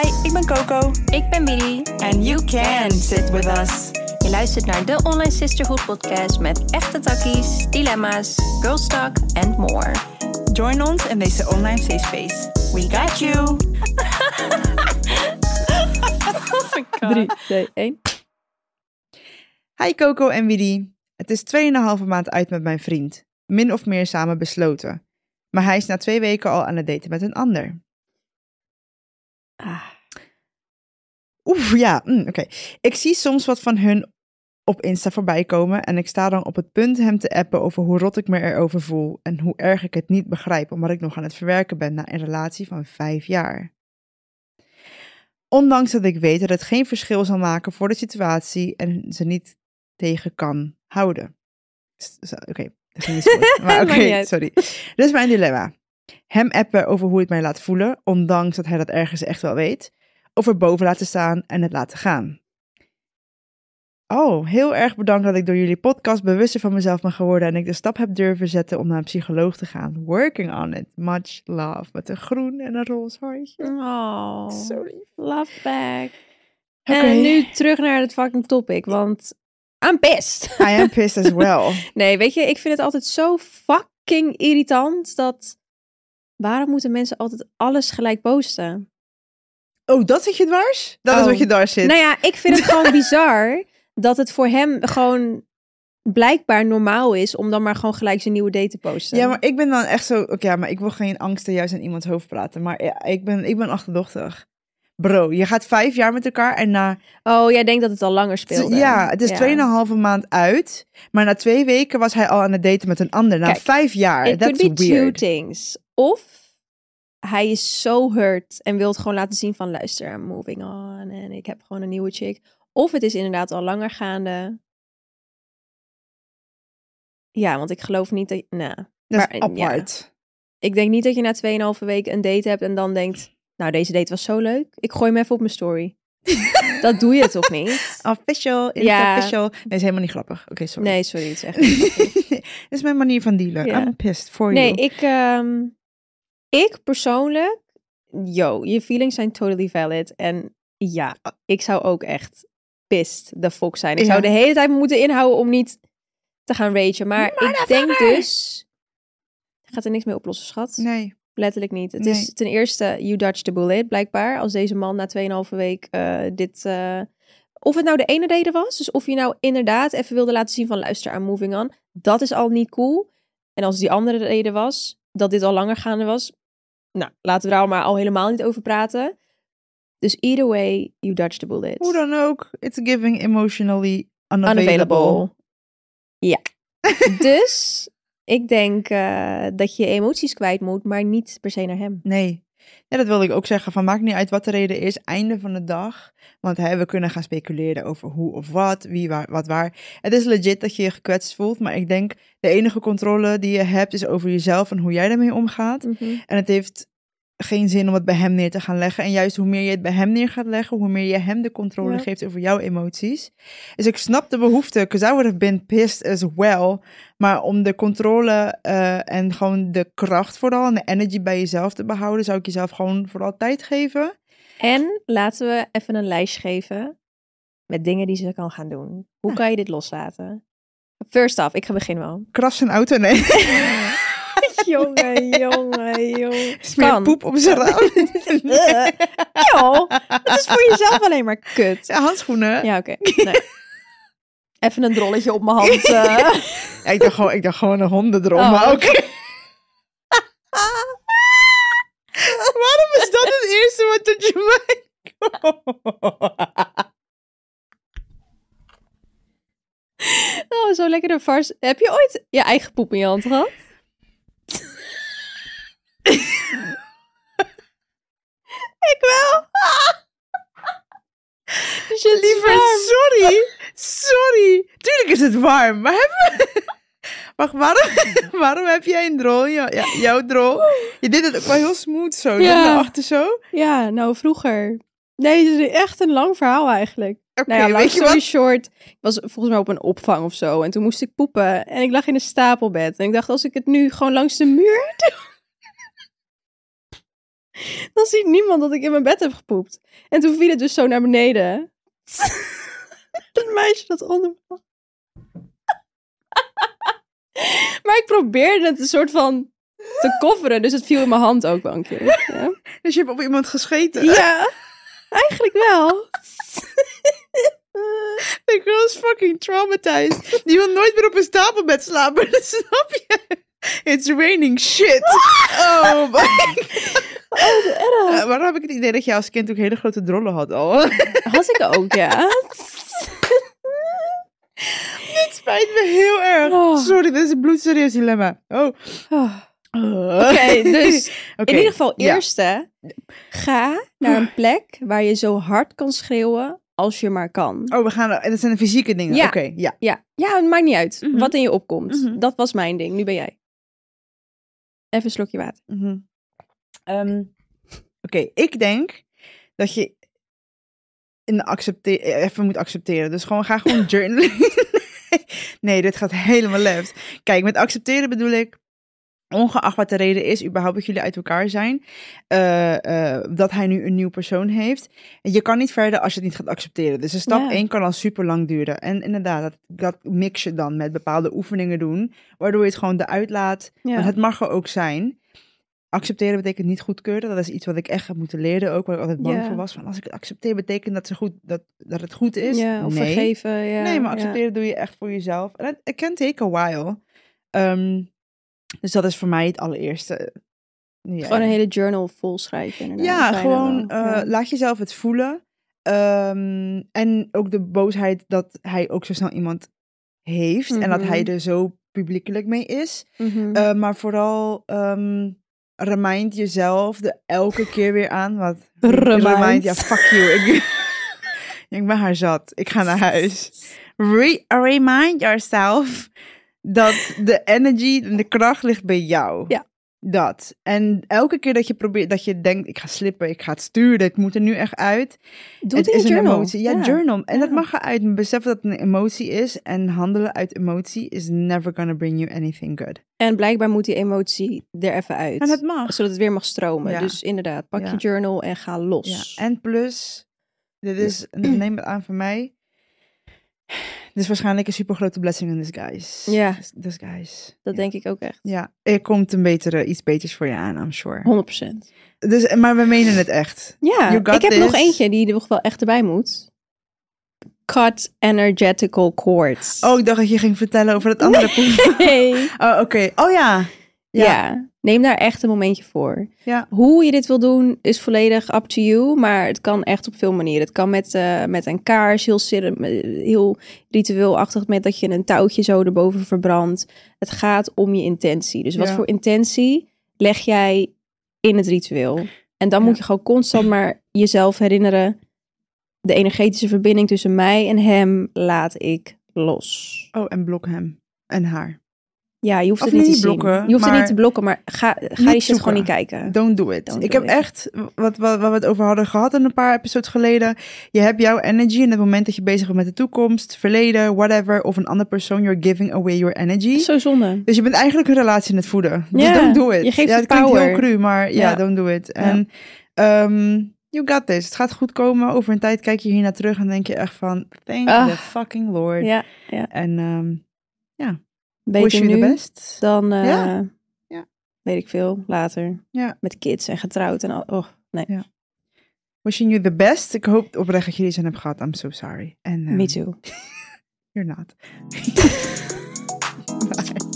Hi, ik ben Coco. Ik ben Billy. And you can sit with us. Je luistert naar de Online Sisterhood podcast met echte takkies, dilemma's, girls talk and more. Join ons in deze online safe space. We got you. Oh my god. 3, 2, 1. Hi Coco en Willy. Het is 2,5 maand uit met mijn vriend. Min of meer samen besloten. Maar hij is na twee weken al aan het daten met een ander. Ah. Oeh, ja, mm, oké. Ik zie soms wat van hun op Insta voorbij komen en ik sta dan op het punt hem te appen over hoe rot ik me erover voel en hoe erg ik het niet begrijp omdat ik nog aan het verwerken ben na een relatie van vijf jaar. Ondanks dat ik weet dat het geen verschil zal maken voor de situatie en ze niet tegen kan houden. Oké, dat ging niet zo goed. Maar oké, sorry. Dit is mijn dilemma. Hem appen over hoe het mij laat voelen, ondanks dat hij dat ergens echt wel weet. Of er boven laten staan en het laten gaan. Oh, heel erg bedankt dat ik door jullie podcast bewuster van mezelf ben geworden en ik de stap heb durven zetten om naar een psycholoog te gaan. Working on it. Much love. Met een groen en een roze hartje. Oh, lief. love back. En nu terug naar het fucking topic, want I'm pissed. I am pissed as well. Nee, weet je, ik vind het altijd zo fucking irritant dat... Waarom moeten mensen altijd alles gelijk posten? Oh, dat zit je dwars? Dat is Oh. wat je dwars zit. Nou ja, ik vind het gewoon bizar dat het voor hem gewoon blijkbaar normaal is om dan maar gewoon gelijk zijn nieuwe date te posten. Ja, maar ik ben dan echt zo... Oké, maar ik wil geen angsten juist in iemands hoofd praten. Maar ja, ik ben, ik ben achterdochtig. Bro, je gaat vijf jaar met elkaar en na... Oh, jij denkt dat het al langer speelde. Ja, het is tweeënhalve maand uit. Maar na twee weken was hij al aan het daten met een ander. Na Kijk, vijf jaar. That's be two weird. things. Of hij is zo hurt en wil het gewoon laten zien van luister, I'm moving on en ik heb gewoon een nieuwe chick. Of het is inderdaad al langer gaande. Ja, want ik geloof niet dat... Nou, Dat Maar, is ja. apart. ik denk niet dat je na 2,5 weken een date hebt en dan denkt... Nou, deze date was zo leuk. Ik gooi hem even op mijn story. dat doe je toch niet? Official, Ja. ja. official. Nee, is helemaal niet grappig. Oké, sorry. Nee, sorry, het is echt niet. Dit is mijn manier van dealen. Ja. I'm pissed for Nee, you. ik, ehm, ik persoonlijk, yo, je feelings zijn totally valid. En ja, ik zou ook echt pissed the fuck zijn. Ik Ja. zou de hele tijd moeten inhouden om niet te gaan ragen. Maar ik denk dus, gaat er niks mee oplossen, schat. Nee. Letterlijk niet. Het Nee. is ten eerste, you dodged the bullet, blijkbaar. Als deze man na 2,5 week eh, dit... eh, of het nou de ene reden was, dus of je nou inderdaad even wilde laten zien van luister aan moving on, dat is al niet cool. En als die andere reden was, dat dit al langer gaande was, nou, laten we daar maar al helemaal niet over praten. Dus either way, you dodged the bullet. Hoe dan ook. It's giving emotionally unavailable. Unavailable. Ja. dus ik denk eh, dat je emoties kwijt moet, maar niet per se naar hem. Nee. Ja, dat wilde ik ook zeggen. Van maakt niet uit wat de reden is. Einde van de dag. Want hè, we kunnen gaan speculeren over hoe of wat, wie, waar, wat, waar. Het is legit dat je je gekwetst voelt. Maar ik denk de enige controle die je hebt is over jezelf en hoe jij daarmee omgaat. En het heeft geen zin om het bij hem neer te gaan leggen. En juist hoe meer je het bij hem neer gaat leggen, hoe meer je hem de controle Ja. geeft over jouw emoties. Dus ik snap de behoefte, because I would have been pissed as well. Maar om de controle eh, en gewoon de kracht vooral en de energy bij jezelf te behouden, zou ik jezelf gewoon vooral tijd geven. En laten we even een lijst geven met dingen die ze kan gaan doen. Hoe kan je dit loslaten? First off, ik ga beginnen wel. Kras zijn auto, nee. jongen, jongen, jongen. Smeer poep op zijn raam. Joh, het is voor jezelf alleen maar kut. Ja, handschoenen. Ja, oké. Nee. Even een drolletje op mijn hand. eh. Ja, ik, dacht gewoon, ik dacht gewoon een hondendrom, Oh, maar oké. Waarom is dat het eerste wat tot je mij Oh, zo lekker een vars. Heb je ooit je eigen poep in je hand gehad? Ik wel. Dus je Liever, sorry. Sorry. Tuurlijk is het warm, maar hebben Wacht, waarom, waarom heb jij een drol? Ja, jouw drol. Je deed het ook wel heel smooth zo. Ja. Naar achter zo. Oké, Ja, nou vroeger. Nee, het is echt een lang verhaal eigenlijk. nou ja, long weet je wat? short. Ik was volgens mij op een opvang of zo. En toen moest ik poepen. En ik lag in een stapelbed. En ik dacht, als ik het nu gewoon langs de muur doe... dan ziet niemand dat ik in mijn bed heb gepoept. En toen viel het dus zo naar beneden. Het meisje dat onder me. Maar ik probeerde het een soort van te kofferen, dus het viel in mijn hand ook wel een keer. Ja, Dus je hebt op iemand gescheten. ja eigenlijk wel. The girl is fucking traumatized. Die wil nooit meer op een stapelbed slapen. Dat snap je? It's raining shit. Oh my Oh, Uh, waarom heb ik het idee dat je als kind ook hele grote drollen had al? Had ik ook, ja. Het spijt me heel erg. Oh. Sorry, dit is een bloedserieus dilemma. Oh. Oh. Oké, dus in ieder geval ja. eerste, ga naar een plek waar je zo hard kan schreeuwen als je maar kan. Oh, we gaan... Dat zijn de fysieke dingen. Ja. Oké, ja. Ja, ja, het maakt niet uit Mhm. wat in je opkomt. Mhm. Dat was mijn ding, nu ben jij. Even een slokje water. Mhm. Ehm, Oké, ik denk dat je in eh, even moet accepteren. Dus gewoon ga gewoon journalen. nee, dit gaat helemaal left. Kijk, met accepteren bedoel ik, ongeacht wat de reden is, überhaupt dat jullie uit elkaar zijn, eh, eh, dat hij nu een nieuw persoon heeft. Je kan niet verder als je het niet gaat accepteren. Dus de stap Ja. 1 kan al super lang duren. En inderdaad, dat, dat mix je dan met bepaalde oefeningen doen, waardoor je het gewoon eruit laat. Want het mag er ook zijn. Accepteren betekent niet goedkeuren. Dat is iets wat ik echt heb moeten leren, ook waar ik altijd bang voor was. Van als ik het accepteer, betekent dat, ze goed, dat, dat het goed is. of nee. vergeven. Nee, maar accepteren doe je echt voor jezelf. En het can take a while. Ehm, dus dat is voor mij het allereerste. Ja. Gewoon een hele journal vol schrijven. inderdaad. Ja, gewoon eh, Ja. laat jezelf het voelen. Ehm, en ook de boosheid dat hij ook zo snel iemand heeft. En dat hij Mhm. er zo publiekelijk mee is. Mhm. Eh, maar vooral ehm remind jezelf er elke keer weer aan. Wat? Remind. Ja, fuck you. Ik, ik ben haar zat. Ik ga naar huis. Re- remind yourself dat de energy en de kracht ligt bij jou. Ja. Dat. En elke keer dat je probeert, dat je denkt, ik ga slippen, ik ga het sturen, ik moet er nu echt uit. Doe het, in is een journal. emotie. Ja, journal. En dat mag eruit. Besef dat het een emotie is. En handelen uit emotie is never gonna bring you anything good. En blijkbaar moet die emotie er even uit. En dat mag. Zodat het weer mag stromen. Ja. Dus inderdaad, pak je journal en ga los. En plus, dit is, neem het aan van mij. Is waarschijnlijk een super grote blessing in disguise. Ja. Dis- Disguise. Dat Ja. denk ik ook echt. Ja, er komt een betere, iets beters voor je aan, I'm sure. 100%. Dus, maar we menen het echt. Ja, ik heb nog eentje die er nog wel echt erbij moet. Cut energetical cords. Oh, ik dacht dat je ging vertellen over het andere. Nee. Oh, oké. Oh ja. Ja. Ja. neem daar echt een momentje voor. Ja. Hoe je dit wil doen is volledig up to you, maar het kan echt op veel manieren. Het kan met, eh, met een kaars, heel, heel ritueelachtig, met dat je een touwtje zo erboven verbrandt. Het gaat om je intentie. Dus wat Ja. voor intentie leg jij in het ritueel? En dan moet je gewoon constant maar jezelf herinneren. De energetische verbinding tussen mij en hem laat ik los. Oh, en blok hem. En haar. Ja, je hoeft Of het niet te zien. blokken, je hoeft het maar niet te blokken, maar ga, ga niet die shit gewoon niet kijken. Don't do it. Don't ik do heb it. echt, wat, wat, wat we het over hadden gehad in een paar episodes geleden. Je hebt jouw energy in het moment dat je bezig bent met de toekomst, verleden, whatever. Of een andere persoon, you're giving away your energy. Zo zonde. Dus je bent eigenlijk een relatie in het voeden. Dus Ja, don't do it. je geeft ja, het klinkt heel cru, maar ja, Ja. don't do it. En ehm, you got this. Het gaat goed komen. Over een tijd kijk je hier naar terug en denk je echt van, thank Ah. the fucking lord. Ja, En ehm beter nu best. dan, eh, Ja. Ja. weet ik veel, later. Ja. Met kids en getrouwd en al. Oh, nee, Wishing you the best. Ik hoop oprecht dat je die zin hebt gehad. I'm so sorry. En, ehm, me too. You're not. Bye.